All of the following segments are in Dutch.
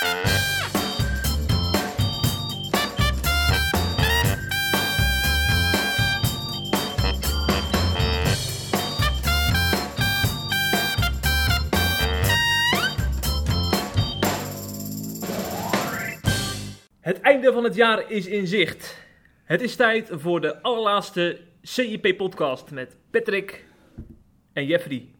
Het einde van het jaar is in zicht. Het is tijd voor de allerlaatste CIP-podcast met Patrick en Jeffrey.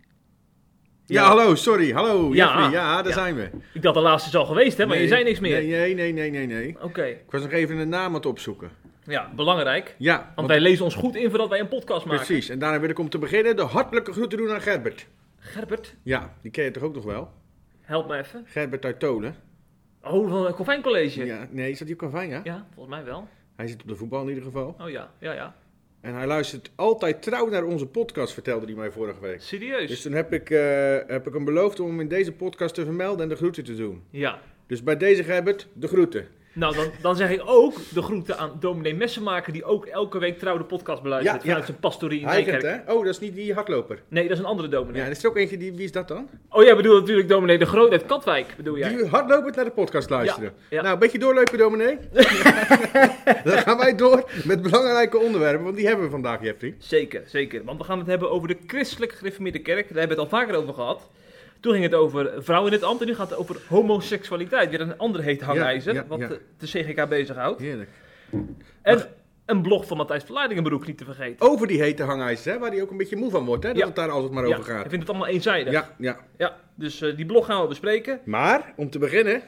Ja, hallo, sorry. Hallo, Ja. Jeffrey. Ja, daar Ja. zijn we. Ik dacht de laatste is al geweest, hè, maar je zei niks meer. Nee, nee, nee, nee, nee. Oké, Ik was nog even een naam aan het opzoeken. ja, belangrijk. Ja, Want want- wij lezen ons goed in voordat wij een podcast maken. precies. En daarna wil ik om te beginnen de hartelijke groeten doen aan Gerbert. Gerbert, Ja, die ken je toch ook nog wel? help me even. Gerbert uit Tolen. Oh, van het Convijn College. Ja. Nee, is dat die Convijn, ja? volgens mij wel. Hij zit op de voetbal in ieder geval. Oh ja, ja, ja. En hij luistert altijd trouw naar onze podcast, vertelde hij mij vorige week. Serieus? Dus toen heb ik, eh, heb ik hem beloofd om hem in deze podcast te vermelden en de groeten te doen. Ja. Dus bij deze Gerbert, de groeten. Nou, dan, dan zeg ik ook de groeten aan dominee Messenmaker, die ook elke week trouw de podcast beluistert Ja, vanuit ja. zijn pastorie in Nijkerk. hè? Oh, dat is niet die hardloper. Nee, dat is een andere dominee. Ja, er is er ook eentje, die, wie is dat dan? Oh, jij bedoelt natuurlijk dominee de Groot uit Katwijk, bedoel jij? Die hardlopend naar de podcast luisteren. Ja, ja. Nou, een beetje doorlopen, dominee. Dan gaan wij door met belangrijke onderwerpen, want die hebben we vandaag, Jeffrey. Zeker, zeker. Want we gaan het hebben over de christelijk gereformeerde kerk. Daar hebben we het al vaker over gehad. Toen ging het over vrouwen in het ambt en nu gaat het over homoseksualiteit. Weer een ander heet hangijzer, Ja, ja, wat ja. de, de CGK bezighoudt. Heerlijk. En een blog van Matthijs van Leidingenbroek niet te vergeten. Over die hete hangijzer, hè, waar hij ook een beetje moe van wordt, hè, dat het daar altijd maar over gaat. ik vind het allemaal eenzijdig. Ja, Ja, ja. dus eh, die blog gaan we bespreken. Maar, om te beginnen,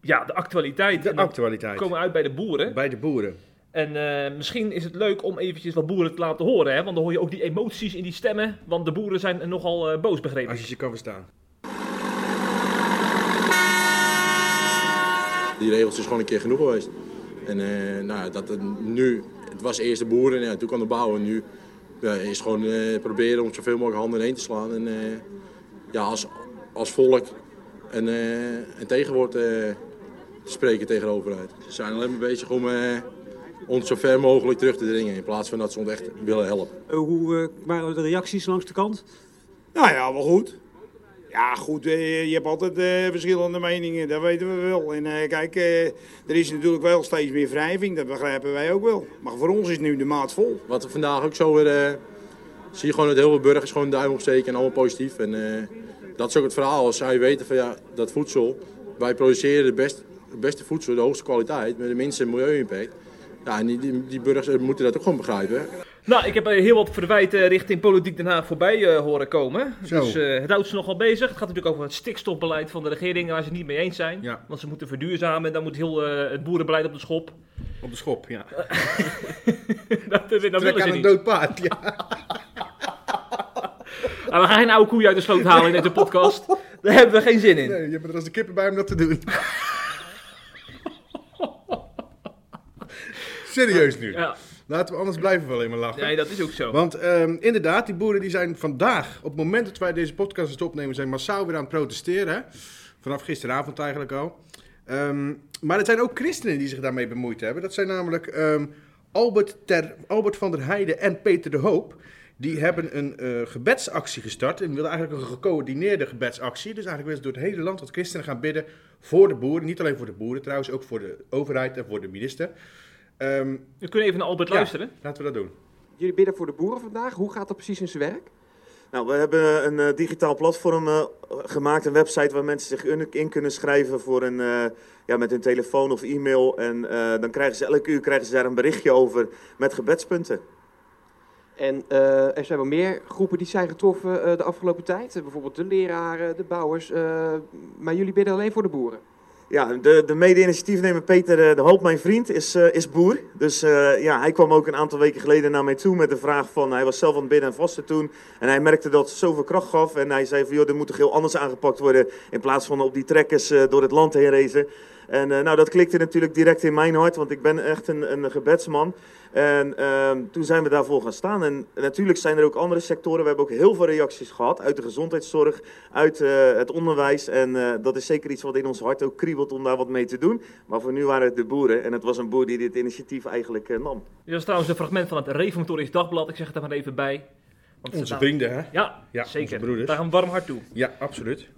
Ja, de actualiteit. de actualiteit. komen uit bij de boeren. Bij de boeren. En eh, misschien is het leuk om eventjes wat boeren te laten horen. Hè? Want dan hoor je ook die emoties in die stemmen. Want de boeren zijn nogal eh, boos, begrepen. Als je ze kan verstaan. Die regels is gewoon een keer genoeg geweest. En eh, nou, dat het nu, het was eerst de boeren en ja, toen kwam de bouw. En nu ja, is het gewoon eh, proberen om zoveel mogelijk handen heen te slaan. En eh, ja, als, als volk een, eh, een tegenwoord eh, te spreken tegen de overheid. Ze zijn alleen maar bezig om eh, ons zo ver mogelijk terug te dringen. In plaats van dat ze ons echt willen helpen. Hoe eh, waren de reacties langs de kant? Nou ja, wel goed. Ja, goed, eh, je hebt altijd eh, verschillende meningen, dat weten we wel. En eh, kijk, er is natuurlijk wel steeds meer wrijving, dat begrijpen wij ook wel. Maar voor ons is nu de maat vol. Wat we vandaag ook zo weer zie je gewoon dat heel veel burgers gewoon duim opsteken en allemaal positief. En dat is ook het verhaal. Als zij weten van ja, dat voedsel, wij produceren de best, het beste voedsel, de hoogste kwaliteit, met de minste milieu-impact. Ja, en die, die, die burgers eh, moeten dat ook gewoon begrijpen. Nou, ik heb eh, heel wat verwijten richting Politiek Den Haag voorbij eh, horen komen. Zo. Dus eh, het houdt ze nogal bezig. Het gaat natuurlijk over het stikstofbeleid van de regering waar ze het niet mee eens zijn. Ja. Want ze moeten verduurzamen en dan moet heel eh, het boerenbeleid op de schop. Op de schop, ja. dat, dat willen ze aan een niet. dood paard, ja. Maar we gaan geen oude koeien uit de sloot halen in deze podcast. Daar hebben we geen zin in. Nee, je hebt er als de kippen bij om dat te doen. Serieus nu. Ja, Laten we anders blijven we alleen maar lachen. nee, dat is ook zo. Want ehm, inderdaad, die boeren die zijn vandaag, op het moment dat wij deze podcast het opnemen, zijn massaal weer aan het protesteren. Vanaf gisteravond eigenlijk al. Ehm, maar het zijn ook christenen die zich daarmee bemoeid hebben. Dat zijn namelijk ehm, Albert, Ter, Albert van der Heijden en Peter de Hoop. Die hebben een eh, gebedsactie gestart. En wilden eigenlijk een gecoördineerde gebedsactie. Dus eigenlijk willen ze door het hele land dat christenen gaan bidden voor de boeren. Niet alleen voor de boeren trouwens, ook voor de overheid en voor de minister. Ehm, We kunnen even naar Albert ja, luisteren. laten we dat doen. Jullie bidden voor de boeren vandaag. Hoe gaat dat precies in zijn werk? Nou, we hebben een eh, digitaal platform eh, gemaakt, een website waar mensen zich in, kunnen schrijven voor een, eh, ja, met hun telefoon of e-mail. En eh, dan krijgen ze elke uur krijgen ze daar een berichtje over met gebedspunten. En eh, er zijn wel meer groepen die zijn getroffen eh, de afgelopen tijd. Bijvoorbeeld de leraren, de bouwers. eh, maar jullie bidden alleen voor de boeren. Ja, de, de mede-initiatiefnemer Peter eh, de Hoop, mijn vriend, is, eh, is boer. Dus eh, ja, hij kwam ook een aantal weken geleden naar mij toe met de vraag van... Hij was zelf aan het bidden en vasten toen. En hij merkte dat het zoveel kracht gaf. En hij zei van, joh, dit moet toch heel anders aangepakt worden... in plaats van op die trekkers door het land heen racen. En nou, dat klikte natuurlijk direct in mijn hart, want ik ben echt een, een gebedsman. En ehm, toen zijn we daarvoor gaan staan. En natuurlijk zijn er ook andere sectoren. We hebben ook heel veel reacties gehad uit de gezondheidszorg, uit eh, het onderwijs. En eh, dat is zeker iets wat in ons hart ook kriebelt om daar wat mee te doen. Maar voor nu waren het de boeren. En het was een boer die dit initiatief eigenlijk eh, nam. Dit was trouwens een fragment van het Reformatorisch Dagblad. Ik zeg het er maar even bij. Want Onze vrienden, hè? Ja, Ja, onze zeker. broeders. Daar gaan we warm hart toe. Ja, absoluut.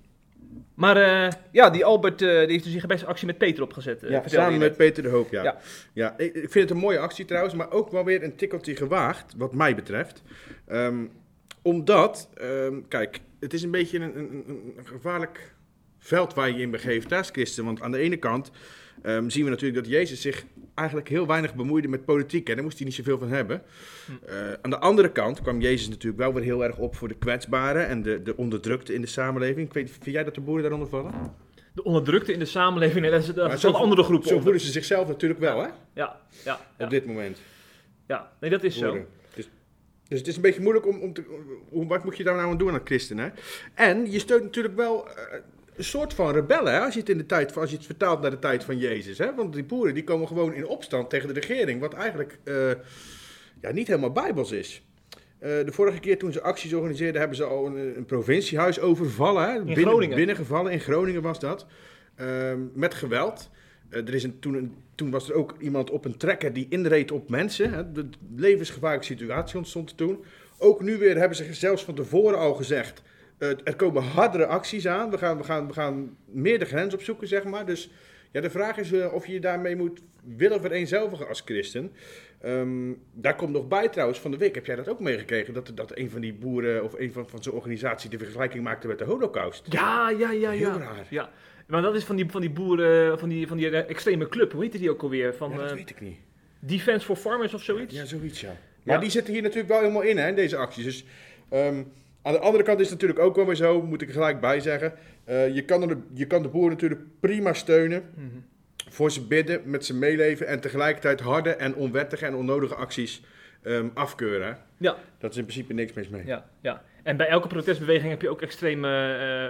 Maar eh, ja, die Albert eh, die heeft dus die gebetsactie met Peter opgezet. eh, Ja, samen met. Peter de Hoop, ja. Ja. ja. ik, vind het een mooie actie trouwens, maar ook wel weer een tikkeltje gewaagd, wat mij betreft. Ehm, omdat, ehm, kijk, het is een beetje een, een, gevaarlijk veld waar je je in begeeft als christen. Want aan de ene kant ehm, zien we natuurlijk dat Jezus zich eigenlijk heel weinig bemoeide met politiek. Hè. Daar moest hij niet zoveel van hebben. Eh, aan de andere kant kwam Jezus natuurlijk wel weer heel erg op voor de kwetsbaren en de, de onderdrukte in de samenleving. Ik weet, vind jij dat de boeren daaronder vallen? De onderdrukte in de samenleving, nee, dat is, dat andere groepen. Zo voelen ze zichzelf natuurlijk wel, hè? Ja, ja, ja. Op dit moment. ja. Nee, dat is zo. Dus, dus het is een beetje moeilijk om, om te... Hoe, wat moet je daar nou aan doen aan christenen? hè? En je steunt natuurlijk wel eh, een soort van rebellen, hè? Als je het in de tijd van, als je het vertaalt naar de tijd van Jezus, hè? Want die boeren die komen gewoon in opstand tegen de regering, wat eigenlijk eh, ja, niet helemaal bijbels is. Eh, de vorige keer toen ze acties organiseerden, hebben ze al een, een provinciehuis overvallen. Hè? Binnen, Groningen. Binnengevallen, in Groningen was dat. Ehm, met geweld. Eh, er is een, toen, een, toen was er ook iemand op een trekker die inreed op mensen. Hè? De levensgevaarlijke situatie ontstond toen. Ook nu weer hebben ze zelfs van tevoren al gezegd... er komen hardere acties aan. We gaan, we, gaan, we gaan meer de grens opzoeken, zeg maar. Dus ja, de vraag is eh, of je je daarmee moet willen vereenzelvigen als christen. Ehm, daar komt nog bij trouwens, van de week heb jij dat ook meegekregen... dat, dat een van die boeren of een van, van zo'n organisatie de vergelijking maakte met de holocaust. Ja, ja, ja, ja. Heel raar. Ja. Maar dat is van die, van die boeren, van die, van die eh, extreme club. Hoe heette die ook alweer? Van Ja, dat eh, weet ik niet. Defense for Farmers of zoiets? Ja, zoiets ja. Maar Ja. die zitten hier natuurlijk wel helemaal in, hè, in deze acties. Dus ehm, aan de andere kant is het natuurlijk ook wel weer zo, moet ik er gelijk bij zeggen. eh, je, kan de, je kan de boeren natuurlijk prima steunen, Mhm. voor ze bidden, met ze meeleven en tegelijkertijd harde en onwettige en onnodige acties ehm, afkeuren. hè. Ja. Dat is in principe niks mis mee. Ja, ja. En bij elke protestbeweging heb je ook extreme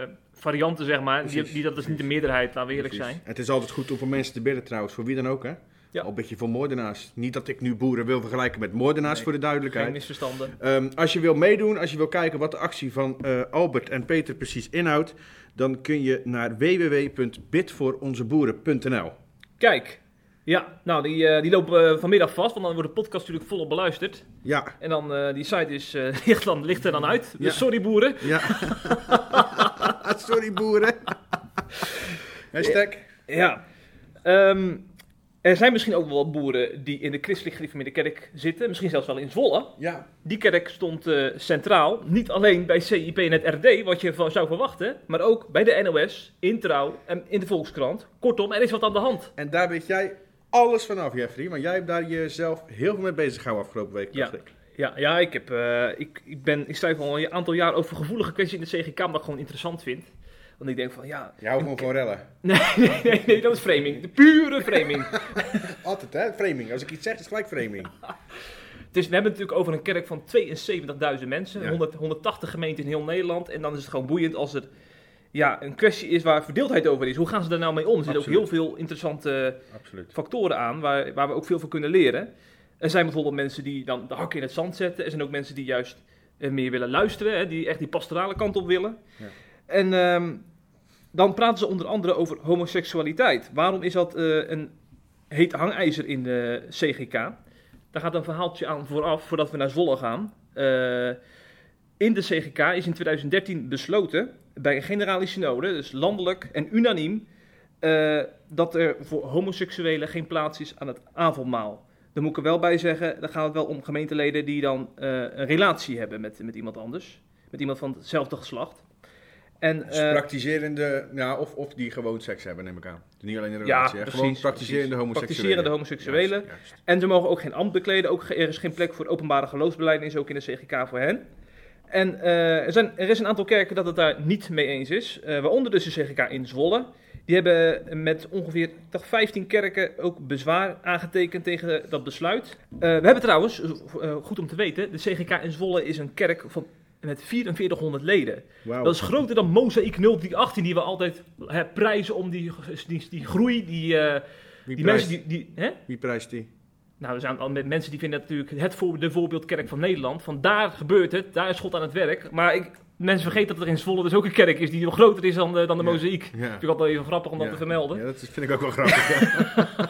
eh, varianten, zeg maar. Die, die, dat is niet de meerderheid, laten we eerlijk Precies. zijn. Het is altijd goed om voor mensen te bidden trouwens, voor wie dan ook hè. Ja. Al een beetje voor moordenaars. Niet dat ik nu boeren wil vergelijken met moordenaars Nee, voor de duidelijkheid. Geen misverstanden. Ehm, als je wil meedoen, als je wil kijken wat de actie van eh, Albert en Peter precies inhoudt, dan kun je naar www.bidvooronzeboeren.nl. Kijk, ja, nou die, eh, die lopen eh, vanmiddag vast, want dan wordt de podcast natuurlijk volop beluisterd. Ja, En dan, die site is, ligt, dan, ligt er dan uit. Dus Ja. sorry boeren. ja. Sorry boeren. Hashtag. Ja. Ehm, er zijn misschien ook wel wat boeren die in de christelijk gereformeerde kerk zitten. Misschien zelfs wel in Zwolle. Ja, Die kerk stond eh, centraal. Niet alleen bij CIP en het RD, wat je van zou verwachten. Maar ook bij de NOS, in Trouw en in de Volkskrant. Kortom, er is wat aan de hand. en daar weet jij alles vanaf, Jeffrey. Want jij hebt daar jezelf heel veel mee bezig gehouden afgelopen week. Ja. ik. Ja, ja ik, heb, eh, ik, ik, ben, ik schrijf al een aantal jaar over gevoelige kwesties in de CGK, wat ik gewoon interessant vind. Want ik denk van, ja... Houdt gewoon van rellen. Nee, nee, nee, nee, dat is framing. De pure framing. Altijd hè, framing. Als ik iets zeg, is het gelijk framing. Dus we hebben het natuurlijk over een kerk van 72.000 mensen, Ja. 100, 180 gemeenten in heel Nederland. En dan is het gewoon boeiend als er ja, een kwestie is waar verdeeldheid over is. Hoe gaan ze daar nou mee om? Er zitten ook heel veel interessante Absoluut. factoren aan waar, waar we ook veel van kunnen leren. Er zijn bijvoorbeeld mensen die dan de hakken in het zand zetten. Er zijn ook mensen die juist eh, meer willen luisteren, hè, die echt die pastorale kant op willen. Ja. En ehm, dan praten ze onder andere over homoseksualiteit. Waarom is dat eh, een heet hangijzer in de CGK? Daar gaat een verhaaltje aan vooraf, voordat we naar Zwolle gaan. Eh, in de CGK is in 2013 besloten, bij een generale synode, dus landelijk en unaniem, eh, dat er voor homoseksuelen geen plaats is aan het avondmaal. Daar moet ik er wel bij zeggen, dan gaat het wel om gemeenteleden die dan een relatie hebben met, met iemand anders. Met iemand van hetzelfde geslacht. En, Dus eh, praktiserende, ja, of, of die gewoon seks hebben, neem ik aan. Dus niet alleen een Ja, relatie, gewoon precies, praktiserende precies. homoseksuelen. Praktiserende homoseksuelen. Juist, juist. En ze mogen ook geen ambt bekleden. Ook, er is geen plek voor openbare geloofsbeleidnis, ook in de CGK voor hen. En eh, er, zijn, er is een aantal kerken dat het daar niet mee eens is. Eh, waaronder dus de CGK in Zwolle. Die hebben met ongeveer ik dacht, 15 kerken ook bezwaar aangetekend tegen dat besluit. We hebben trouwens, goed om te weten, de CGK in Zwolle is een kerk van, met 4400 leden. Dat is groter dan Mozaïek 018, die we altijd hè, prijzen om die, die, die groei, die, eh, Wie die prijst, mensen die... die hè? wie prijst die? Nou, er zijn al met mensen die vinden dat natuurlijk het voor, de voorbeeldkerk van Nederland. Van daar gebeurt het, daar is God aan het werk. Maar ik, mensen vergeten dat er in Zwolle dus ook een kerk is die nog groter is dan de, dan de Ja. mozaïek. Ja. Vind ik altijd even grappig om dat Ja. te vermelden. Ja, dat vind ik ook wel grappig.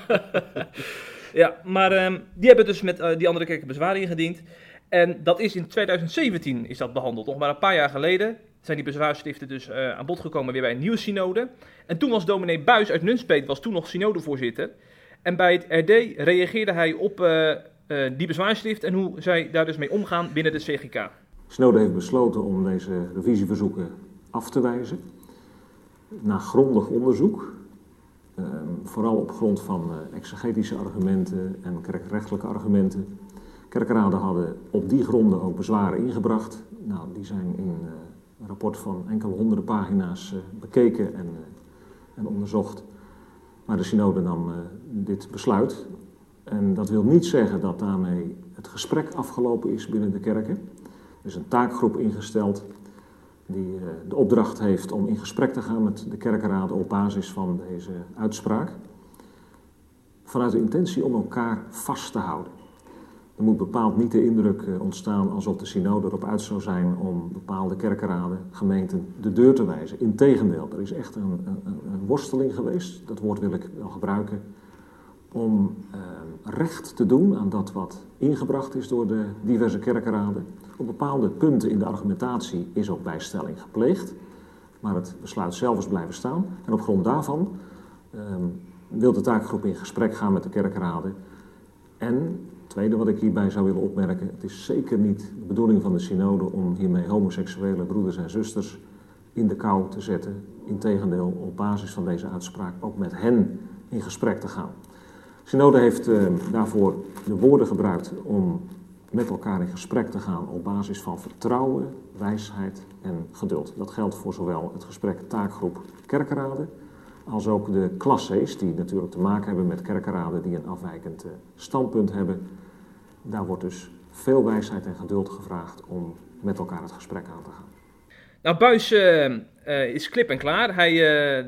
ja. Ja, maar ehm, die hebben dus met eh, die andere kerken bezwaar ingediend. En dat is in 2017 is dat behandeld, nog maar een paar jaar geleden. zijn die bezwaarschriften dus eh, aan bod gekomen weer bij een nieuwe synode. En toen was dominee Buis uit Nunspeet, was toen nog synodevoorzitter. En bij het RD reageerde hij op eh, eh, die bezwaarschrift en hoe zij daar dus mee omgaan binnen de CGK. Snode heeft besloten om deze revisieverzoeken af te wijzen. Na grondig onderzoek, vooral op grond van exegetische argumenten en kerkrechtelijke argumenten. Kerkraden hadden op die gronden ook bezwaren ingebracht. Nou, die zijn in eh, een rapport van enkele honderden pagina's eh, bekeken en, eh, en onderzocht. Maar de synode nam dit besluit. En dat wil niet zeggen dat daarmee het gesprek afgelopen is binnen de kerken. Er is een taakgroep ingesteld die de opdracht heeft om in gesprek te gaan met de kerkenraden op basis van deze uitspraak. Vanuit de intentie om elkaar vast te houden. Er moet bepaald niet de indruk eh, ontstaan alsof de synode erop uit zou zijn om bepaalde kerkenraden, gemeenten de deur te wijzen. Integendeel, er is echt een, een, een worsteling geweest, dat woord wil ik wel gebruiken, om eh, recht te doen aan dat wat ingebracht is door de diverse kerkenraden. Op bepaalde punten in de argumentatie is ook bijstelling gepleegd, maar het besluit zelf is blijven staan. En op grond daarvan eh, wil de taakgroep in gesprek gaan met de kerkenraden. En tweede wat ik hierbij zou willen opmerken, het is zeker niet de bedoeling van de synode om hiermee homoseksuele broeders en zusters in de kou te zetten. Integendeel, op basis van deze uitspraak ook met hen in gesprek te gaan. Synode heeft eh, daarvoor de woorden gebruikt om met elkaar in gesprek te gaan op basis van vertrouwen, wijsheid en geduld. Dat geldt voor zowel het gesprek taakgroep kerkenraden als ook de klassees die natuurlijk te maken hebben met kerkenraden die een afwijkend eh, standpunt hebben. Daar wordt dus veel wijsheid en geduld gevraagd om met elkaar het gesprek aan te gaan. Nou, Buis eh, eh, is klip en klaar. Hij,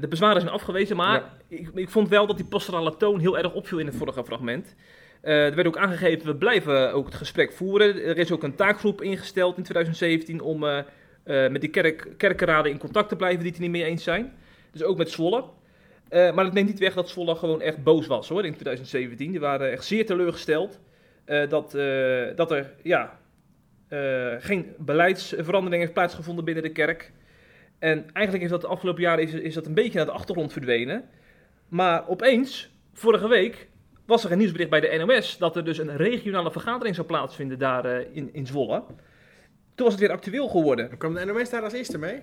de bezwaren zijn afgewezen, maar Ja. ik, ik vond wel dat die pastorale toon heel erg opviel in het vorige fragment. Er werd ook aangegeven, we blijven ook het gesprek voeren. Er is ook een taakgroep ingesteld in 2017 om met die kerk, kerkenraden in contact te blijven die het er niet mee eens zijn. Dus ook met Zwolle. Eh, maar dat neemt niet weg dat Zwolle gewoon echt boos was hoor, in 2017. Die waren echt zeer teleurgesteld eh, dat, eh, dat er ja, geen beleidsverandering heeft plaatsgevonden binnen de kerk. En eigenlijk is dat de afgelopen jaren is, is dat een beetje naar de achtergrond verdwenen. Maar opeens, vorige week, was er een nieuwsbericht bij de NOS dat er dus een regionale vergadering zou plaatsvinden daar in, in Zwolle. Toen was het weer actueel geworden. Dan kwam de NOS daar als eerste mee?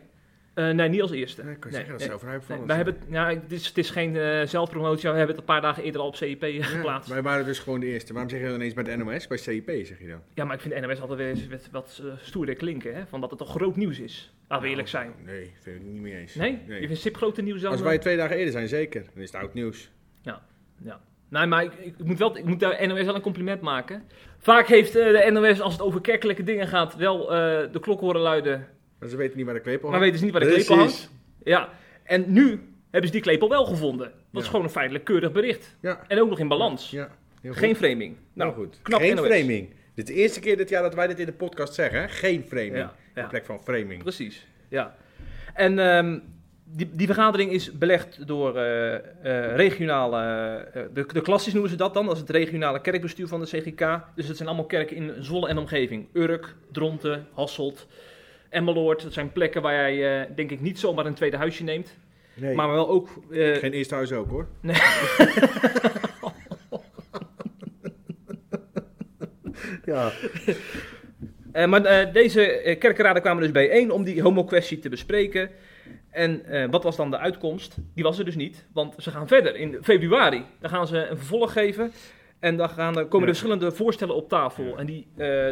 Eh, nee, niet als eerste. Nee, zeggen, dat nee. Nee, wij hebben, het- ja, het, is, het is geen eh, zelfpromotie, we hebben het een paar dagen eerder al op CIP geplaatst. Ja, wij waren dus gewoon de eerste. Waarom zeg je dan ineens bij de NOS? Bij CIP zeg je dan? maar ik vind de NOS altijd weer eens wat, wat eh, stoerder klinken, hè? van dat het toch groot nieuws is. Laten we eerlijk zijn. Nou, Nee, vind ik niet mee eens. Nee? Je vindt SIP groter nieuws dan... Als wij twee dagen eerder zijn, zeker. Dan is het oud nieuws. Ja. Nee, maar ik, ik moet wel, ik moet de NOS wel een compliment maken. Vaak heeft eh, de NOS, als het over kerkelijke dingen gaat, wel eh, de klok horen luiden. Maar ze weten niet waar de klepel Maar weten ze niet waar de Precies. klepel hangt. Ja. En nu hebben ze die klepel wel gevonden. Dat is gewoon een feitelijk keurig bericht. Ja. En ook nog in balans. Ja, heel Geen goed. framing. Nou, Heel goed. knap Geen NOS. framing. Dit is de eerste keer dit jaar dat wij dit in de podcast zeggen. hè? Geen framing. Ja, ja. In plek van framing. Precies, ja. En ehm, die, die vergadering is belegd door eh, eh, regionale, eh, de, de klassisch noemen ze dat dan, dat is het regionale kerkbestuur van de CGK. Dus het zijn allemaal kerken in Zwolle en omgeving. Urk, Dronten, Hasselt, Emmeloord. Dat zijn plekken waar jij, eh, denk ik, niet zomaar een tweede huisje neemt. Nee. Maar wel ook... eh, Geen eerste huis ook hoor. Nee. ja. Eh, maar deze kerkenraden kwamen dus bijeen om die homo-kwestie te bespreken. En wat was dan de uitkomst? Die was er dus niet, want ze gaan verder. In februari dan gaan ze een vervolg geven. En dan gaan, komen er verschillende voorstellen op tafel. En die,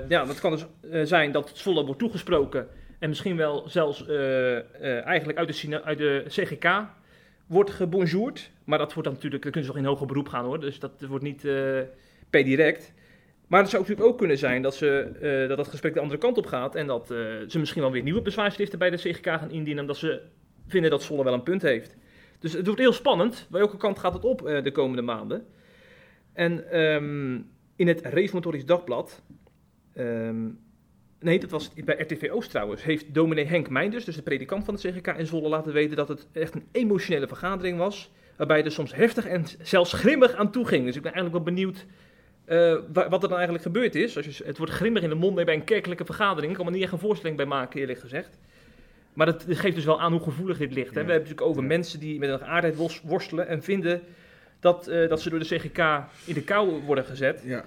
ja, dat kan dus zijn dat het Zwolle wordt toegesproken. En misschien wel zelfs eh, eh, eigenlijk uit de, uit de CGK wordt gebonjourd. Maar dat wordt dan natuurlijk, dan kunnen ze nog in hoger beroep gaan hoor. Dus dat wordt niet eh, per direct. Maar het zou natuurlijk ook kunnen zijn dat, ze, dat gesprek de andere kant op gaat. En dat ze misschien wel weer nieuwe bezwaarschriften bij de CGK gaan indienen. Omdat ze vinden dat Zwolle wel een punt heeft. Dus het wordt heel spannend. Welke kant gaat het op de komende maanden? En ehm, in het Reformatorisch Dagblad. ehm, nee, dat was bij RTV Oost trouwens. Heeft dominee Henk Meinders, dus de predikant van de CGK in Zwolle, laten weten dat het echt een emotionele vergadering was. Waarbij het er soms heftig en zelfs grimmig aan toe ging. Dus ik ben eigenlijk wel benieuwd eh, wa- wat er dan eigenlijk gebeurd is. Als je, het wordt grimmig in de mond bij een kerkelijke vergadering. Ik kan me niet echt een voorstelling bij maken, eerlijk gezegd. Maar dat geeft dus wel aan hoe gevoelig dit ligt. Hè? Ja. We hebben het natuurlijk over Ja. mensen die met een geaardheid wos- worstelen en vinden dat, eh, dat ze door de CGK in de kou worden gezet. Ja.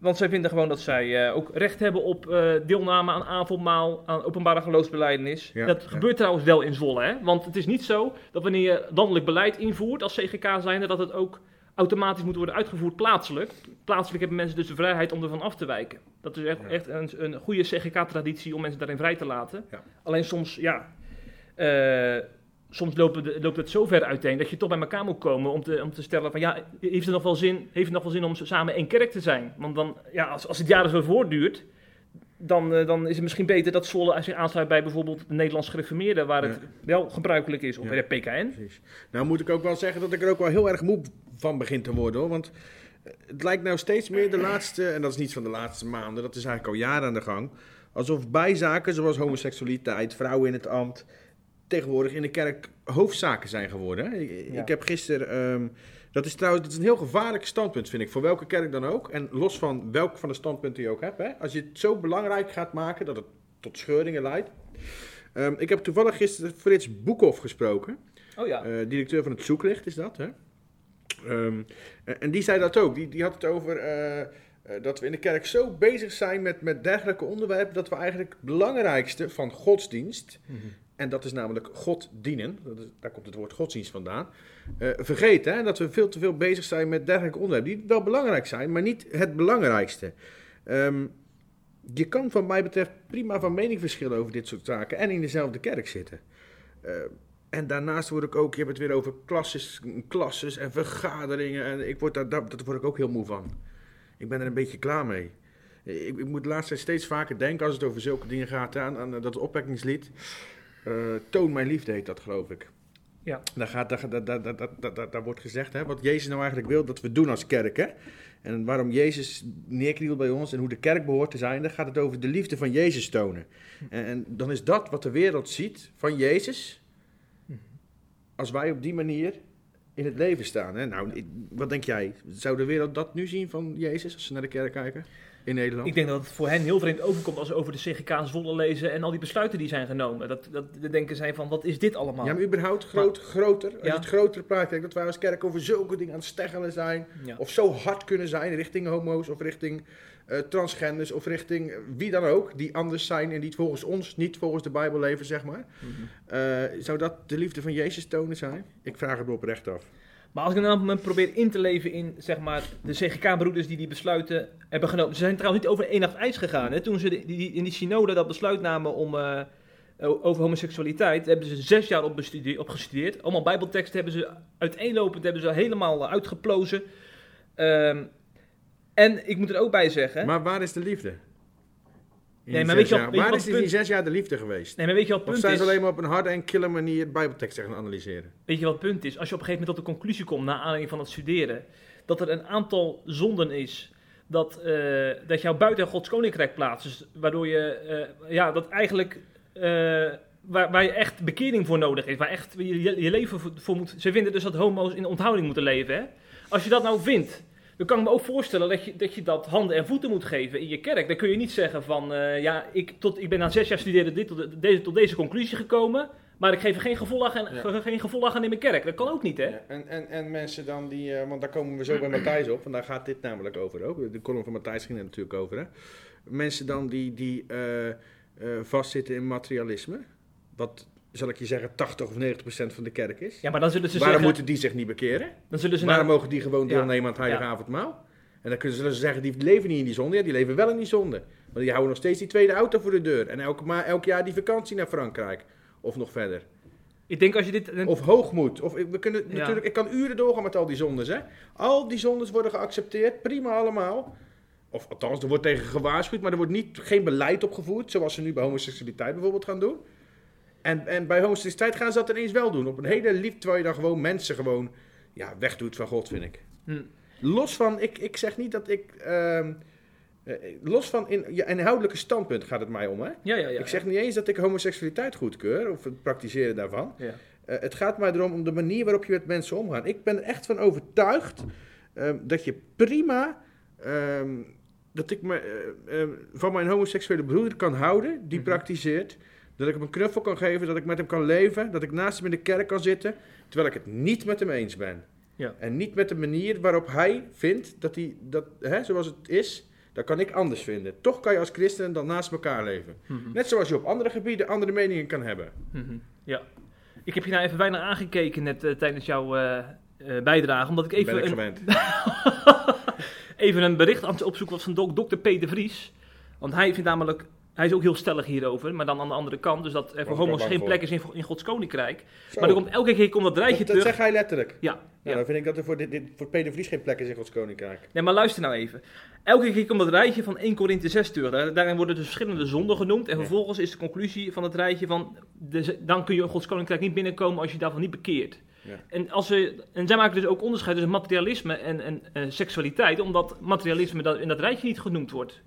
Want zij vinden gewoon dat zij eh, ook recht hebben op eh, deelname aan avondmaal, aan openbare geloofsbeleidenis. Ja, dat ja. gebeurt trouwens wel in Zwolle, hè? Want het is niet zo dat wanneer je landelijk beleid invoert als CGK zijnde, dat het ook automatisch moet worden uitgevoerd plaatselijk. Plaatselijk hebben mensen dus de vrijheid om ervan af te wijken. Dat is echt, Ja. echt een, een goede CGK-traditie om mensen daarin vrij te laten. Alleen soms, ja... eh, soms loopt het, loopt het zo ver uiteen dat je toch bij elkaar moet komen om te, om te stellen van ja, heeft het nog wel zin, heeft het nog wel zin om samen één kerk te zijn? Want dan, ja, als, als het jaren zo voortduurt, dan, eh, dan is het misschien beter dat Zwolle zich aansluit bij bijvoorbeeld de Nederlands gereformeerden, waar het wel gebruikelijk is, of Ja. bij de PKN. Precies. Nou moet ik ook wel zeggen dat ik er ook wel heel erg moe van begin te worden hoor. Want eh, het lijkt nou steeds meer de laatste, en dat is niet van de laatste maanden, dat is eigenlijk al jaren aan de gang. Alsof bijzaken zoals homoseksualiteit, vrouwen in het ambt, tegenwoordig in de kerk hoofdzaken zijn geworden. hè. Ik, Ja. ik heb gisteren, ehm, dat is trouwens dat is een heel gevaarlijk standpunt vind ik, voor welke kerk dan ook. En los van welk van de standpunten je ook hebt. Hè. Als je het zo belangrijk gaat maken dat het tot scheuringen leidt. Ehm, ik heb toevallig gisteren Frits Boekhoff gesproken. Oh ja. Eh, directeur van het Zoeklicht is dat, hè? Ehm, en en die zei dat ook. Die, die had het over eh, eh, dat we in de kerk zo bezig zijn met, met dergelijke onderwerpen... dat we eigenlijk het belangrijkste van godsdienst... en dat is namelijk God dienen, dat daar komt het woord godsdienst vandaan... eh, vergeten. Hè? Dat we veel te veel bezig zijn met dergelijke onderwerpen... die wel belangrijk zijn, maar niet het belangrijkste. Ehm, je kan van mij betreft prima van mening verschillen over dit soort zaken... en in dezelfde kerk zitten. Eh, en daarnaast word ik ook, je hebt het weer over klasses, klasses en vergaderingen. En ik word daar, daar word ik ook heel moe van. Ik ben er een beetje klaar mee. Ik, ik moet tijd steeds vaker denken als het over zulke dingen gaat. Aan, aan dat opwekkingslied. Eh, Toon mijn liefde heet dat, geloof ik. Ja. Daar, gaat, daar, daar, wordt gezegd hè, wat Jezus nou eigenlijk wil dat we doen als kerk. Hè? En waarom Jezus neerknielt bij ons en hoe de kerk behoort te zijn. Dan gaat het over de liefde van Jezus tonen. En, en dan is dat wat de wereld ziet van Jezus als wij op die manier in het leven staan. Hè? Nou, wat denk jij? Zou de wereld dat nu zien van Jezus als ze naar de kerk kijken in Nederland? Ik denk dat het voor hen heel vreemd overkomt als ze over de CGK Zwolle lezen en al die besluiten die zijn genomen. Dat, dat de denken zij van, wat is dit allemaal? Ja, maar überhaupt groot, groter. Als Ja. je het grotere plaatje kijkt, dat wij als kerk over zulke dingen aan het steggelen zijn. Ja. Of zo hard kunnen zijn richting homo's of richting eh, transgenders of richting wie dan ook. Die anders zijn en die volgens ons niet volgens de Bijbel leven, zeg maar. Mhm. Eh, zou dat de liefde van Jezus tonen zijn? Ik vraag het me oprecht af. Maar als ik nou me probeer in te leven in zeg maar, de CGK-broeders die die besluiten hebben genomen. Ze zijn trouwens niet over één nacht ijs gegaan. Hè? Toen ze die, in die synode dat besluit namen om, eh, over homoseksualiteit, hebben ze zes jaar op, op gestudeerd. Allemaal bijbelteksten hebben ze uiteenlopend hebben ze helemaal eh, uitgeplozen. Ehm, en ik moet er ook bij zeggen... Maar waar is de liefde? In Nee, maar weet je wat- jaar? weet Waar is in die punt- zes jaar de liefde geweest? nee, maar weet je wat het Of punt zijn is? ze alleen maar op een harde en kille manier bijbelteksten gaan analyseren? Weet je wat het punt is? Als je op een gegeven moment tot de conclusie komt, na aanleiding van het studeren, dat er een aantal zonden is, dat, eh, dat jou buiten Gods koninkrijk plaatst, dus waardoor je, eh, ja, dat eigenlijk, eh, waar, waar je echt bekering voor nodig is, waar echt je, je, leven voor, voor moet, ze vinden dus dat homo's in onthouding moeten leven, hè? Als je dat nou vindt, dan kan ik me ook voorstellen dat je, dat je dat handen en voeten moet geven in je kerk. Dan kun je niet zeggen van, eh, ja, ik, tot, ik ben na zes jaar studeren dit, tot, deze, tot deze conclusie gekomen, maar ik geef er geen gevolg aan, Ja. ge- geen gevolg aan in mijn kerk. Dat kan ook niet, hè? Ja, en, en, en mensen dan die, eh, want daar komen we zo bij Matthijs op, want daar gaat dit namelijk over ook. De column van Matthijs ging er natuurlijk over. Hè? Mensen dan die, die eh, vastzitten in materialisme, wat zal ik je zeggen 80 of 90 procent van de kerk is. Ja, maar dan zullen ze Waarom zeggen... moeten die zich niet bekeren? Dan zullen ze Waarom nou- mogen die gewoon deelnemen aan het heilige Ja. avondmaal? En dan kunnen ze zullen ze zeggen, die leven niet in die zonde. Ja, die leven wel in die zonde. Maar die houden nog steeds die tweede auto voor de deur. En elke, ma elk jaar die vakantie naar Frankrijk. Of nog verder. Ik denk als je dit... Of hoogmoed. Of, we kunnen, Ja. natuurlijk, ik kan uren doorgaan met al die zondes. Hè? Al die zondes worden geaccepteerd. Prima allemaal. Of althans, er wordt tegen gewaarschuwd. Maar er wordt niet, geen beleid opgevoerd. Zoals ze nu bij homoseksualiteit bijvoorbeeld gaan doen. En, en bij homoseksualiteit gaan ze dat ineens wel doen. Op een hele lief, terwijl je dan gewoon mensen gewoon ja, wegdoet van God, vind ik. Hm. Los van, ik, ik zeg niet dat ik... ehm, eh, los van in, ja, inhoudelijke standpunt gaat het mij om, hè? Ja, ja, ja. ik zeg niet eens dat ik homoseksualiteit goedkeur, of het praktiseren daarvan. Ja. Eh, het gaat mij erom om de manier waarop je met mensen omgaat. Ik ben er echt van overtuigd ehm, dat je prima... ehm, dat ik me eh, van mijn homoseksuele broeder kan houden, die Mhm. praktiseert. Dat ik hem een knuffel kan geven, dat ik met hem kan leven, dat ik naast hem in de kerk kan zitten, terwijl ik het niet met hem eens ben. Ja. En niet met de manier waarop hij vindt dat hij, dat, hè, zoals het is, dat kan ik anders vinden. Toch kan je als christen dan naast elkaar leven. Mhm. Net zoals je op andere gebieden andere meningen kan hebben. Mhm, Ja. Ik heb je nou even bijna aangekeken net eh, tijdens jouw eh, eh, bijdrage, omdat ik even ben ik een, even een bericht aan het opzoeken was van dok, dokter Peter Vries. Want hij vindt namelijk, hij is ook heel stellig hierover, maar dan aan de andere kant, dus dat er voor ik wel homo's geen voor. plek is in, in Gods koninkrijk. Zo. Maar er komt, elke keer komt dat rijtje dat, dat terug. zegt hij letterlijk. Ja, Ja, ja. dan vind ik dat er voor, dit, dit, voor Vries geen plek is in Gods Koninkrijk. Nee, maar luister nou even. Elke keer komt dat rijtje van 1 Korinthe 6 terug. Daar- Daarin worden dus verschillende zonden genoemd. En vervolgens is de conclusie van het rijtje van... dan kun je in Gods Koninkrijk niet binnenkomen als je daarvan niet bekeert. Ja. En, als ze, en zij maken dus ook onderscheid tussen materialisme en, en, eh, seksualiteit. Omdat materialisme dat, in dat rijtje niet genoemd wordt.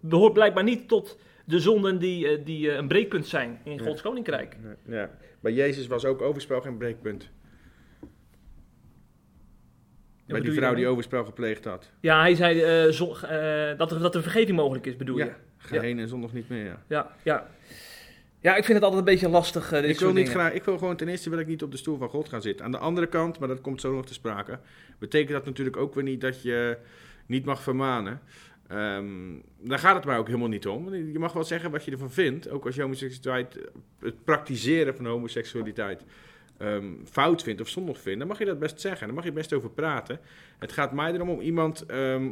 Behoort blijkbaar niet tot de zonden die, eh, die eh, een breekpunt zijn in. Gods Koninkrijk. Ja. Bij Jezus was ook overspel geen breekpunt. Bij die vrouw die overspel gepleegd had. Ja, hij zei eh, dat, er, dat er vergeving mogelijk is, bedoel je? Ja, geheen en zondag niet meer. Ja. Ja, ja. Ja, ik vind het altijd een beetje lastig, dit Ik wil, niet graag, ik wil gewoon ten eerste wil ik niet op de stoel van God gaan zitten. Aan de andere kant, maar dat komt zo nog te sprake, betekent dat natuurlijk ook weer niet dat je niet mag vermanen. Ehm, daar gaat het maar ook helemaal niet om. Je mag wel zeggen wat je ervan vindt, ook als je homoseksualiteit, het praktiseren van homoseksualiteit ehm, fout vindt of zondig vindt, dan mag je dat best zeggen. Daar mag je best over praten. Het gaat mij erom om iemand ehm,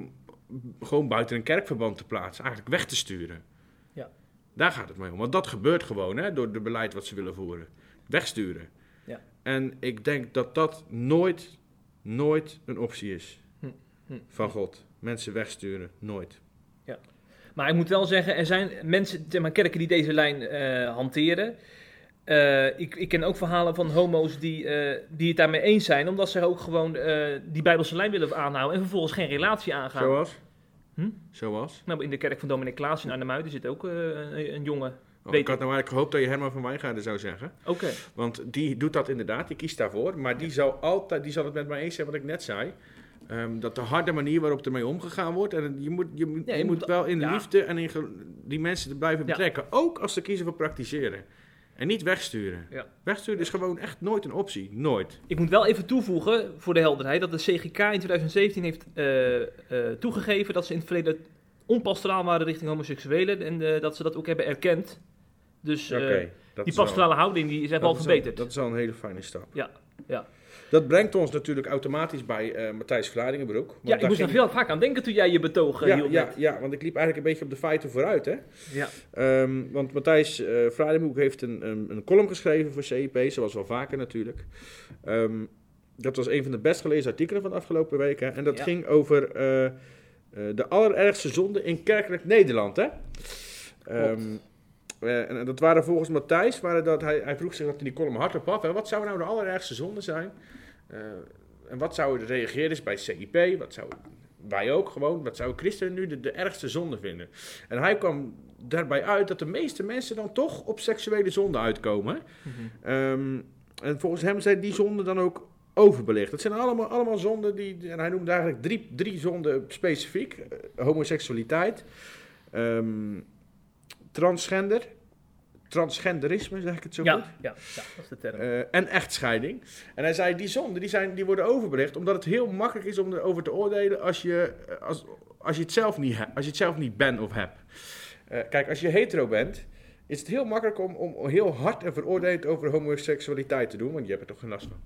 gewoon buiten een kerkverband te plaatsen, eigenlijk weg te sturen. Ja. Daar gaat het mij om. Want dat gebeurt gewoon hè, door het beleid wat ze willen voeren. Wegsturen. Ja. En ik denk dat dat nooit, nooit een optie is Hm, hm. van God. Mensen wegsturen, nooit. Maar ik moet wel zeggen, er zijn mensen, zeg maar, kerken die deze lijn eh, hanteren. Eh, ik, ik ken ook verhalen van homo's die, eh, die het daarmee eens zijn, omdat ze ook gewoon die Bijbelse lijn willen aanhouden en vervolgens geen relatie aangaan. Zoals? Hm? Zoals? Nou, in de kerk van Dominic Klaas in Arnhem-Muiden zit ook een, een jongen. Oh, ik had nou eigenlijk gehoopt dat je Herman van Wijngaarden zou zeggen. Oké. Want die doet dat inderdaad, die kiest daarvoor. Maar die, zal altijd, die zal het met mij eens zijn wat ik net zei. Ehm, dat de harde manier waarop ermee omgegaan wordt. En je moet, je, Ja, je moet wel in ja. liefde en in die mensen er blijven Ja. betrekken. Ook als ze kiezen voor praktiseren. En niet wegsturen. Wegsturen is gewoon echt nooit een optie. Nooit. Ik moet wel even toevoegen, voor de helderheid, dat de CGK in 2017 heeft eh, eh, toegegeven dat ze in het verleden onpastoraal waren richting homoseksuelen en eh, dat ze dat ook hebben erkend. Dus die wel- pastorale houding die is wel verbeterd. dat is al een hele fijne stap. Ja, ja. Dat brengt ons natuurlijk automatisch bij eh, Matthijs Vlaardingenbroek. Want ja, ik moest er veel vaak aan denken toen jij je betoog eh, ja, hield. ja, net. ja, want ik liep eigenlijk een beetje op de feiten vooruit. Hè? Ja. Ehm, want Matthijs uh, Vlaardingenbroek heeft een, een, een column geschreven voor CIP, zoals wel vaker natuurlijk. Ehm, dat was een van de best gelezen artikelen van de afgelopen weken. En dat Ja. ging over de allerergste zonde in kerkelijk Nederland. Hè? Ehm, eh, en dat waren volgens Matthijs, waren dat, hij, hij vroeg zich dat in die column hardop af. Hè, wat zou nou de allerergste zonde zijn? Eh, en wat zouden de reageerders bij CIP, wat zou wij ook gewoon, wat zouden christenen nu de, de ergste zonde vinden? En hij kwam daarbij uit dat de meeste mensen dan toch op seksuele zonde uitkomen. Mhm. Ehm, en volgens hem zijn die zonden dan ook overbelicht. Dat zijn allemaal, allemaal zonden die, en hij noemde eigenlijk drie, drie zonden specifiek. Eh, homoseksualiteit, ehm, transgender, transgenderisme zeg ik het zo Ja, goed. ja, ja, dat is de term. Eh, en echtscheiding. En hij zei, die zonden die zijn, die worden overbelicht omdat het heel makkelijk is om erover te oordelen als je, eh, als, als je, het, zelf niet als je het zelf niet bent of hebt. Eh, kijk, als je hetero bent, is het heel makkelijk om, om heel hard en veroordelend over homoseksualiteit te doen, want je hebt er toch geen last van.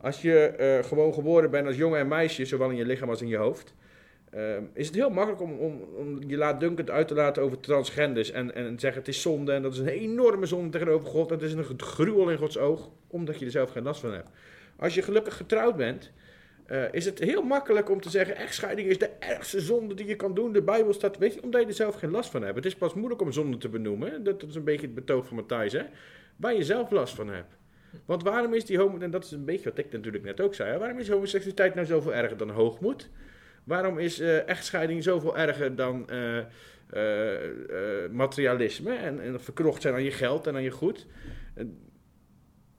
Als je gewoon geboren bent als jongen en meisje, zowel in je lichaam als in je hoofd, ehm, is het heel makkelijk om, om, om je laatdunkend uit te laten over transgenders en, en zeggen het is zonde en dat is een enorme zonde tegenover God het is een gruwel in Gods oog, omdat je er zelf geen last van hebt. Als je gelukkig getrouwd bent, eh, is het heel makkelijk om te zeggen, echtscheiding is de ergste zonde die je kan doen. De Bijbel staat, weet je, omdat je er zelf geen last van hebt. Het is pas moeilijk om zonde te benoemen, dat is een beetje het betoog van Matthijs, hè, waar je zelf last van hebt. Want waarom is die homo, en dat is een beetje wat ik natuurlijk net ook zei, waarom is homoseksualiteit nou zoveel erger dan hoogmoed? Waarom is eh, echtscheiding zoveel erger dan eh, eh, materialisme en, en verkrocht zijn aan je geld en aan je goed?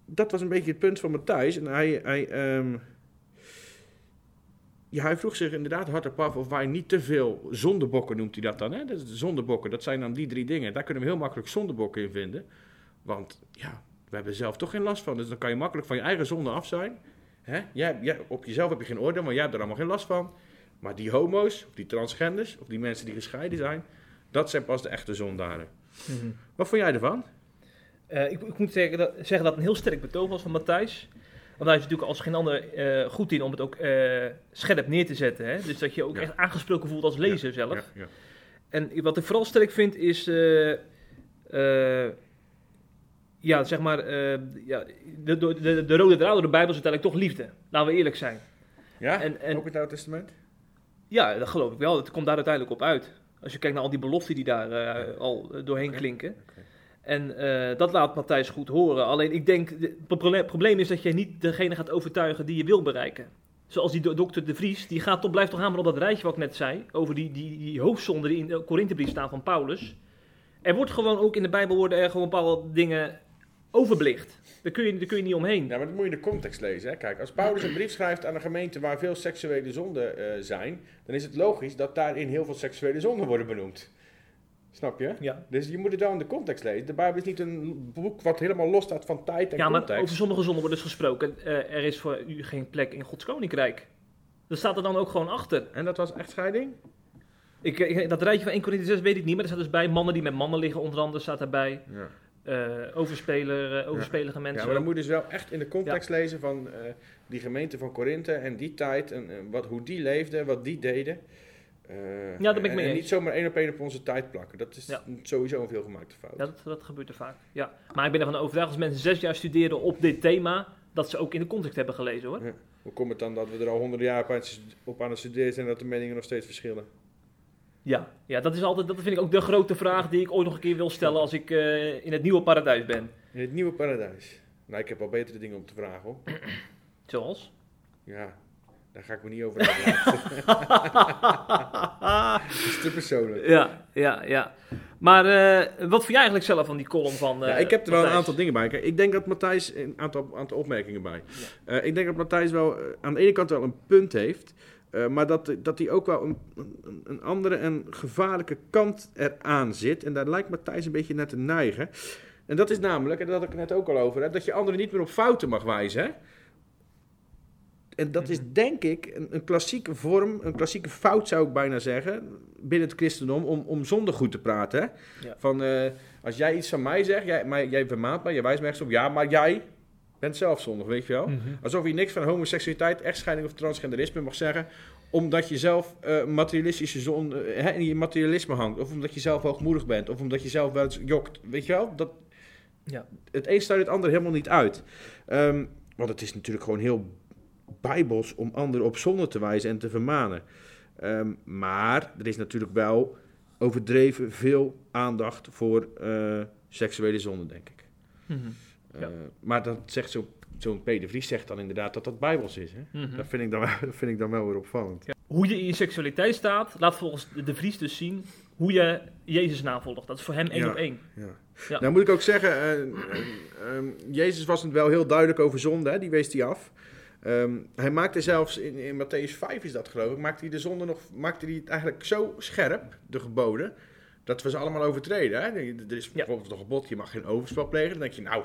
Dat was een beetje het punt van Matthijs. En hij, hij, ehm, hij vroeg zich inderdaad hardop af of wij niet te veel zondebokken, noemt hij dat dan. Hè? Dat zondebokken, dat zijn dan die drie dingen. Daar kunnen we heel makkelijk zondebokken in vinden. Want ja, we hebben zelf toch geen last van. Dus dan kan je makkelijk van je eigen zonde af zijn. Hè? Jij, op jezelf heb je geen oordeel, maar jij hebt er allemaal geen last van. Maar die homo's, of die transgenders, of die mensen die gescheiden zijn, dat zijn pas de echte zondaren. Wat vond jij ervan? Eh, ik, ik moet zeggen dat, zeggen dat het een heel sterk betoog was van Matthijs. Want hij is natuurlijk als geen ander eh, goed in om het ook eh, scherp neer te zetten. Hè? Dus dat je ook Ja. echt aangesproken voelt als lezer zelf. Ja, ja. En wat ik vooral sterk vind is... ja, zeg maar... ja, de, de, de, de rode draad door de Bijbel is uiteindelijk toch liefde. Laten we eerlijk zijn. Ja? En- en- Ook het Oude Testament? Ja, dat geloof ik wel. Het komt daar uiteindelijk op uit. Als je kijkt naar al die beloften die daar eh, al eh, doorheen klinken. En eh, dat laat Matthijs goed horen. Alleen ik denk, de- het proble- probleem is dat je niet degene gaat overtuigen die je wil bereiken. Zoals die do- dokter De Vries, die gaat toch, blijft toch hameren op dat rijtje wat ik net zei. Over die, die, die hoofdzonden die in de Korinthebrief staan van Paulus. Er wordt gewoon ook in de Bijbel worden er gewoon bepaalde dingen overbelicht. Daar kun je, daar kun je niet omheen. Ja, maar dat moet je in de context lezen. Hè? Kijk, als Paulus een brief schrijft aan een gemeente waar veel seksuele zonden eh, zijn, dan is het logisch dat daarin heel veel seksuele zonden worden benoemd. Snap je? Ja. Dus je moet het dan in de context lezen. De Bijbel is niet een boek wat helemaal los staat van tijd en Ja, maar context. over sommige zonden wordt dus gesproken. eh, er is voor u geen plek in Gods koninkrijk. Dat staat er dan ook gewoon achter. En dat was echtscheiding? Ik, ik- dat rijtje van 1 Corinthië 6 weet ik niet, maar er staat dus bij mannen die met mannen liggen, onder andere staat daarbij. Ja. Eh overspeler, eh, overspelige mensen. Ja, maar dan moet je dus wel echt in de context lezen van eh, die gemeente van Korinthe en die tijd en, wat, hoe die leefden, wat die deden. Eh, daar ben ik en- mee en niet zomaar één op één op onze tijd plakken. Dat is Ja. sowieso een veelgemaakte fout. Ja, dat, dat gebeurt er vaak. Ja. Maar ik ben ervan overtuigd als mensen zes jaar studeren op dit thema, dat ze ook in de context hebben gelezen hoor. Ja. Hoe komt het dan dat we er al honderden jaar op aan het studeren zijn en dat de meningen nog steeds verschillen? Ja, ja dat, is altijd, dat vind ik ook de grote vraag die ik ooit nog een keer wil stellen als ik eh, in het nieuwe paradijs ben. In het nieuwe paradijs. Nou, ik heb wel betere dingen om te vragen hoor. Zoals? Ja, daar ga ik me niet over uitlaten. Dat is te persoonlijk. Ja, ja, ja. Maar eh, wat vind jij eigenlijk zelf van die column van eh, ja, ik heb er wel een aantal dingen bij. Kijk, ik denk dat Matthijs een aantal, aantal opmerkingen bij. Eh, ik denk dat Matthijs wel eh, aan de ene kant wel een punt heeft. Eh, maar dat, dat hij ook wel een, een, andere en gevaarlijke kant eraan zit. En daar lijkt Matthijs een beetje naar te neigen. En dat is namelijk, en daar had ik het net ook al over, hè, dat je anderen niet meer op fouten mag wijzen. Hè? En dat is denk ik een, een klassieke vorm, een klassieke fout zou ik bijna zeggen, binnen het christendom, om, om zonde goed te praten. Hè? Ja. Van, eh, als jij iets van mij zegt, jij, maar, jij vermaant mij, jij wijst me ergens op, ja, maar jij bent zelf zondig, weet je wel? Mhm. Alsof je niks van homoseksualiteit, echtscheiding of transgenderisme mag zeggen, omdat je zelf eh, materialistische zon, eh, hè, in je materialisme hangt, of omdat je zelf hoogmoedig bent, of omdat je zelf wel eens jokt, weet je wel? Dat, Ja. Het een sluit het ander helemaal niet uit. Ehm, want het is natuurlijk gewoon heel bijbels om anderen op zonde te wijzen en te vermanen. Ehm, maar er is natuurlijk wel overdreven veel aandacht voor eh, seksuele zonde, denk ik. Ja. Eh, maar dat zegt zo- zo'n Peter Vries zegt dan inderdaad dat dat bijbels is. Hè? Mhm. Dat, vind ik dan wel, dat vind ik dan wel weer opvallend. Hoe je in je seksualiteit staat, laat volgens de, Vries dus zien hoe je Jezus navolgt. Dat is voor hem één Ja. op één. Ja. Ja. Nou moet ik ook zeggen, eh, eh, ehm, Jezus was het wel heel duidelijk over zonde, hè? die wees hij af. Ehm, hij maakte zelfs, in, in Matthäus 5 is dat geloof ik, maakte hij de zonde nog, maakte hij het eigenlijk zo scherp, de geboden, dat we ze allemaal overtreden. Hè? Er is bijvoorbeeld nog een gebod, je mag geen overspel plegen. Dan denk je, nou,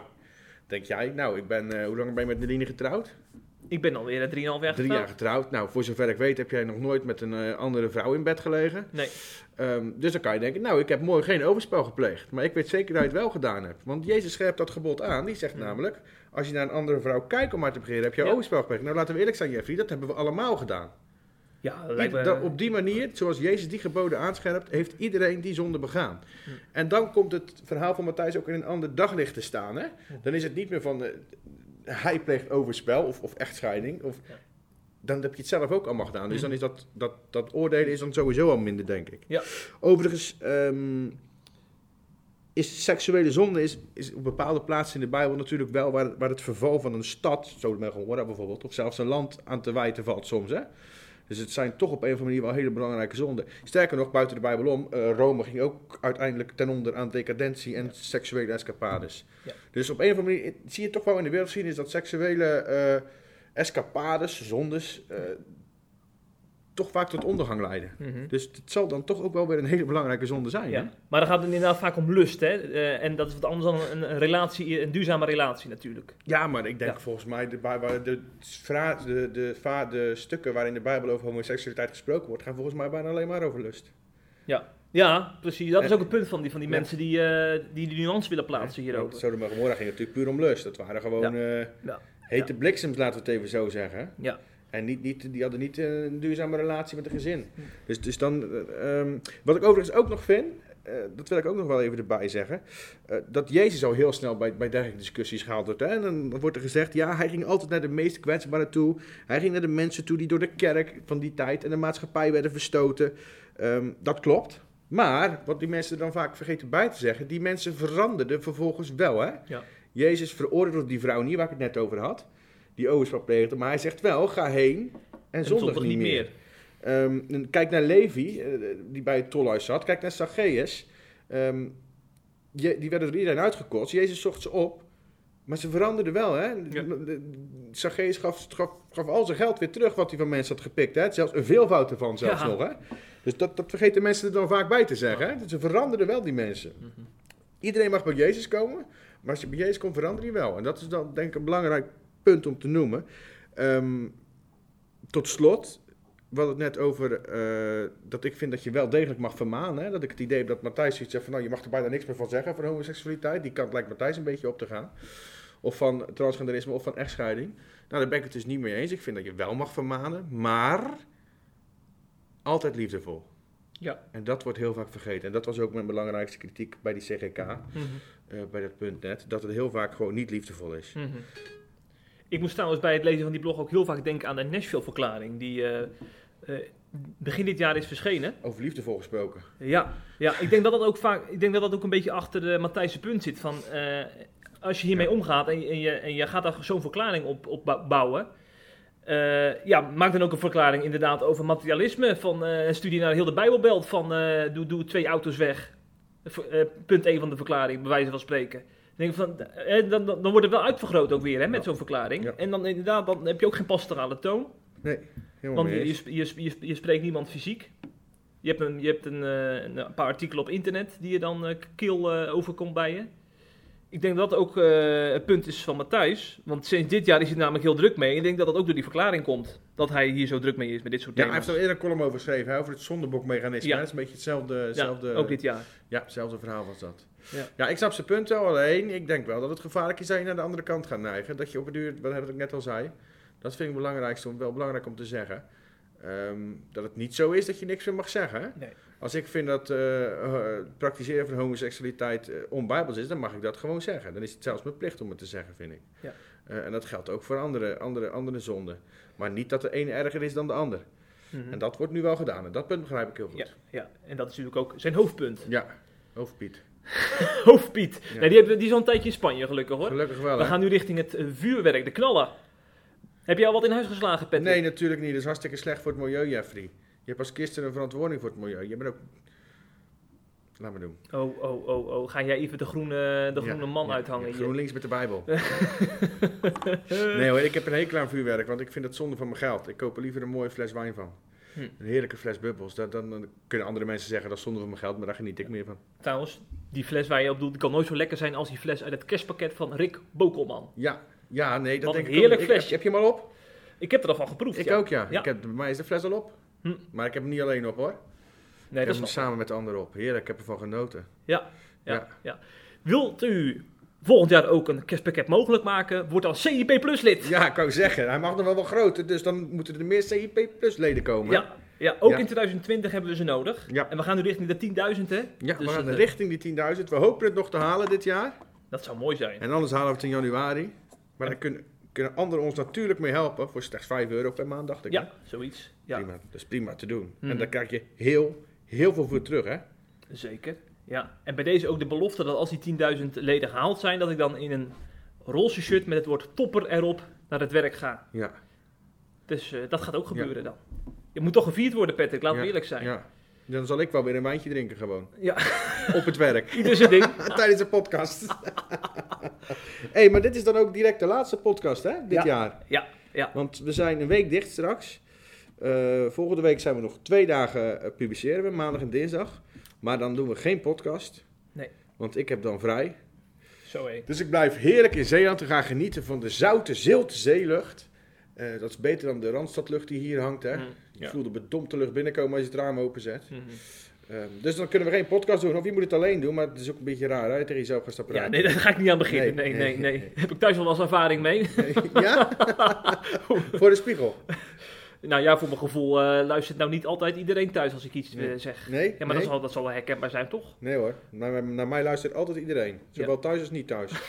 denk jij, nou, ik ben, eh, hoe lang ben je met Nadine getrouwd? Ik ben alweer eh, 3,5 jaar Drie getrouwd. jaar getrouwd. Nou, voor zover ik weet heb jij nog nooit met een eh, andere vrouw in bed gelegen. Nee. Ehm, dus dan kan je denken, nou, ik heb mooi geen overspel gepleegd. Maar ik weet zeker dat je het wel gedaan hebt. Want Jezus scherpt dat gebod aan. Die zegt namelijk, als je naar een andere vrouw kijkt om haar te begeren, heb je Ja. overspel gepleegd. Nou, laten we eerlijk zijn, Jeffrey, dat hebben we allemaal gedaan. Ja, lijkt me- op die manier, zoals Jezus die geboden aanscherpt, heeft iedereen die zonde begaan. En dan komt het verhaal van Matthijs ook in een ander daglicht te staan. Hè? Dan is het niet meer van, eh, hij pleegt overspel of, of echtscheiding. Of, Ja. Dan heb je het zelf ook allemaal gedaan. Dus dan is dat, dat, dat oordelen is dan sowieso al minder, denk ik. Ja. Overigens, ehm, is seksuele zonde is, is op bepaalde plaatsen in de Bijbel natuurlijk wel waar, waar het verval van een stad, Gomorra bijvoorbeeld, of zelfs een land aan te wijten valt soms. Hè? Dus het zijn toch op een of andere manier wel hele belangrijke zonden. Sterker nog, buiten de Bijbel om, eh, Rome ging ook uiteindelijk ten onder aan decadentie en seksuele escapades. Ja. Dus op een of andere manier zie je toch wel in de wereld zien is dat seksuele eh, escapades, zondes, eh, toch vaak tot ondergang leiden. Mhm. Dus het zal dan toch ook wel weer een hele belangrijke zonde zijn. Hè? Ja. Maar dan gaat het inderdaad vaak om lust, hè? Eh, en dat is wat anders dan een, een relatie, een duurzame relatie natuurlijk. Ja, maar ik denk Ja. volgens mij de, de, de, de, de stukken waarin de Bijbel over homoseksualiteit gesproken wordt, gaan volgens mij bijna alleen maar over lust. Ja, precies. Dat is ook het punt van die, van die Ja. mensen die, eh, die die nuance willen plaatsen hierover. Sodom en Gomorra ging natuurlijk puur om lust. Dat waren gewoon eh, Ja. hete bliksems, laten we het even zo zeggen. Ja. En niet, niet, die hadden niet een duurzame relatie met een gezin. Dus, dus dan, eh, ehm, wat ik overigens ook nog vind, eh, dat wil ik ook nog wel even erbij zeggen, eh, dat Jezus al heel snel bij, bij dergelijke discussies gehaald wordt. Hè? En dan wordt er gezegd, ja, hij ging altijd naar de meest kwetsbaren toe. Hij ging naar de mensen toe die door de kerk van die tijd en de maatschappij werden verstoten. Ehm, dat klopt. Maar, wat die mensen dan vaak vergeten bij te zeggen, die mensen veranderden vervolgens wel. Hè? Ja. Jezus veroordeelde die vrouw niet, waar ik het net over had, die overspel pleegde. Maar hij zegt wel, ga heen en, En zondig niet meer. Ehm, kijk naar Levi, eh, die bij het tolhuis zat. Kijk naar Zacchaeus. Ehm, je- die werden door iedereen uitgekotst. Jezus zocht ze op. Maar ze veranderden wel, hè? Ja. Zacchaeus gaf, gaf, gaf al zijn geld weer terug wat hij van mensen had gepikt, hè? Zelfs een veelvoud ervan zelfs Ja. nog, hè? Dus dat, dat vergeten mensen er dan vaak bij te zeggen, hè? Ze veranderden wel, die mensen. Mhm. Iedereen mag bij Jezus komen, maar als je bij Jezus komt, verander je wel. En dat is dan denk ik een belangrijk punt om te noemen. Ehm, tot slot, we hadden het net over eh, dat ik vind dat je wel degelijk mag vermanen. Hè? Dat ik het idee heb dat Matthijs zegt van nou, je mag er bijna niks meer van zeggen van homoseksualiteit. Die kant lijkt Matthijs een beetje op te gaan. Of van transgenderisme of van echtscheiding. Nou, daar ben ik het dus niet mee eens. Ik vind dat je wel mag vermanen, maar altijd liefdevol. Ja. En dat wordt heel vaak vergeten. En dat was ook mijn belangrijkste kritiek bij die CGK, Mhm. eh, bij dat punt net. Dat het heel vaak gewoon niet liefdevol is. Mhm. Ik moest trouwens bij het lezen van die blog ook heel vaak denken aan de Nashville-verklaring, die eh, eh, begin dit jaar is verschenen. Over liefdevol gesproken. Ja, ja ik denk dat dat ook vaak, ik denk dat dat ook een beetje achter de Matthijse punt zit. Van, eh, als je hiermee omgaat en je, en je, en je gaat daar zo'n verklaring op, op bou- bouwen. ja, maak dan ook een verklaring inderdaad over materialisme. Van een studie naar heel de Bijbelbelt. Van doe, doe twee auto's weg. Punt 1 van de verklaring, bij wijze van spreken. Ik Denk van, eh, dan, dan, dan wordt het wel uitvergroot ook weer hè, met Ja. zo'n verklaring. Ja. En dan inderdaad, dan heb je ook geen pastorale toon. Helemaal Want je, je, je, je, je spreekt niemand fysiek. Je hebt, een, je hebt een, eh, een paar artikelen op internet die je dan eh, kil overkomt bij je. Ik denk dat dat ook het punt is van Matthijs. Want sinds dit jaar is hij namelijk heel druk mee. Ik denk dat dat ook door die verklaring komt. Dat hij hier zo druk mee is met dit soort Ja, hij thema's. heeft er eerder een column over geschreven, hè, over het zondebokmechanisme. Ja. Dat is een beetje hetzelfde, ja, hetzelfde, ook dit jaar. ja, hetzelfde verhaal was dat. Ja. Ja. ik snap zijn punt wel. Alleen, ik denk wel dat het gevaarlijk is dat je naar de andere kant gaat neigen. Dat je op het duur, wat ik net al zei, dat vind ik het belangrijkste, om- wel belangrijk om te zeggen. Ehm, dat het niet zo is dat je niks meer mag zeggen. Nee. Als ik vind dat eh, het praktiseren van homoseksualiteit eh, onbijbels is, dan mag ik dat gewoon zeggen. Dan is het zelfs mijn plicht om het te zeggen, vind ik. Ja. Eh, en dat geldt ook voor andere, andere, andere zonden. Maar niet dat de ene erger is dan de ander. Mhm. En dat wordt nu wel gedaan. En dat punt begrijp ik heel goed. ja, ja, en dat is natuurlijk ook zijn hoofdpunt. Ja, hoofdpiet. Hoofdpiet. Ja. Nee, die, hebben, die is al een tijdje in Spanje gelukkig hoor. Gelukkig wel, We hè? gaan nu richting het eh, vuurwerk, de knallen. Heb jij al wat in huis geslagen, Patrick? Nee, natuurlijk niet. Dat is hartstikke slecht voor het milieu, Jeffrey. Je hebt als christen een verantwoording voor het milieu. Je bent ook... Laat me doen. Oh, oh, oh, oh. Ga jij even de groene, de Ja, groene man ja, uithangen hier? GroenLinks met de Bijbel. nee hoor, ik heb een hekel aan vuurwerk, want ik vind het zonde van mijn geld. Ik koop er liever een mooie fles wijn van. Hm. Een heerlijke fles bubbels. Dan, dan kunnen andere mensen zeggen dat is zonde van mijn geld, maar daar geniet ik meer van. Trouwens, die fles waar je op doet, die kan nooit zo lekker zijn als die fles uit het kerstpakket van Rick Bokelman. Ja, ja nee, dat Wat denk een ik heerlijk flesje. Heb, je hem al op? Ik heb er al van geproefd. Ik ja. ook, ja. Ja. Ik heb, bij mij is de fles al op. Hm. Maar ik heb hem niet alleen op hoor. Nee, ik dat heb is hem samen met de anderen op. Heerlijk, ik heb ervan genoten. Ja, ja, Ja. ja. Wilt u volgend jaar ook een kerstpakket mogelijk maken? Word dan CIP Plus lid. Ja, ik wou zeggen, hij mag nog wel wat groter, dus dan moeten er meer CIP Plus leden komen. Ja, ja, ook Ja. in 2020 hebben we ze nodig. Ja. En we gaan nu richting de 10.000, hè? Ja, Dus we gaan het, richting die 10.000. We hopen het nog te halen dit jaar. Dat zou mooi zijn. En anders halen we het in januari. Maar daar kunnen, kunnen anderen ons natuurlijk mee helpen voor slechts 5 euro per maand, dacht ik. hè? Ja, zoiets. Ja, Prima, dat is prima te doen. Mhm. En daar krijg je heel, heel veel voor terug, hè? zeker. Ja. En bij deze ook de belofte dat als die 10.000 leden gehaald zijn, dat ik dan in een roze shirt met het woord topper erop naar het werk ga. Ja. Dus eh, dat gaat ook gebeuren dan. Je moet toch gevierd worden, Patrick, laten we Ja, eerlijk zijn. Ja. Dan zal ik wel weer een wijntje drinken gewoon. Ja. Op het werk. Ieder zijn ding. Tijdens de podcast. hey, maar dit is dan ook direct de laatste podcast, hè? Dit Ja. jaar. Ja, ja. Want we zijn een week dicht straks. Eh, volgende week zijn we nog twee dagen eh, publiceren we, maandag en dinsdag. Maar dan doen we geen podcast. Nee. Want ik heb dan vrij. Zo hé. Dus ik blijf heerlijk in Zeeland te gaan genieten van de zoute, zilte zeelucht. Eh, dat is beter dan de Randstadlucht die hier hangt. Hè? Mm, Je ja. voelt de bedompte lucht binnenkomen als je het raam openzet. Mhm. Ehm, dus dan kunnen we geen podcast doen. Of je moet het alleen doen, maar het is ook een beetje raar hè, tegen jezelf gaan staan Ja, nee, daar ga ik niet aan beginnen. Nee, Nee, nee, nee, nee. nee. Heb ik thuis wel eens ervaring mee. ja? Voor de spiegel? Nou ja, voor mijn gevoel eh, luistert nou niet altijd iedereen thuis als ik iets eh, Nee. zeg. Nee? Ja, maar nee? dat, zal, dat zal wel herkenbaar zijn, toch? Nee hoor, naar, naar mij luistert altijd iedereen. Zowel thuis als niet thuis.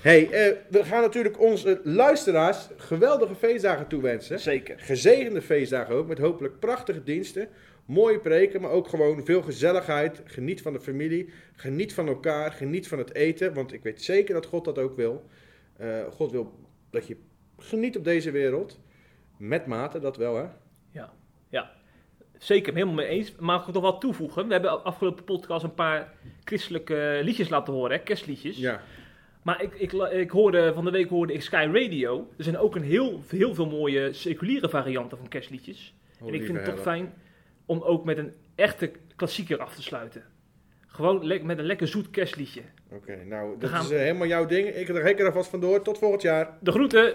hey, eh, we gaan natuurlijk onze luisteraars geweldige feestdagen toewensen. Zeker. Gezegende feestdagen ook, met hopelijk prachtige diensten. Mooie preken, maar ook gewoon veel gezelligheid. Geniet van de familie, geniet van elkaar, geniet van het eten. Want ik weet zeker dat God dat ook wil. Eh, God wil dat je geniet op deze wereld. Met mate, dat wel hè. Zeker, helemaal mee eens. Mag ik nog wat toevoegen? We hebben afgelopen podcast een paar christelijke liedjes laten horen, hè? kerstliedjes. Ja, Maar ik, ik, ik hoorde, van de week hoorde ik Sky Radio. Er zijn ook een heel, heel veel mooie seculiere varianten van kerstliedjes. oh, en ik vind het toch fijn om ook met een echte klassieker af te sluiten. Gewoon met een lekker zoet kerstliedje. Oké, nou, dat gaan is eh, helemaal jouw ding. Ik reken er vast vandoor. Tot volgend jaar. De groeten!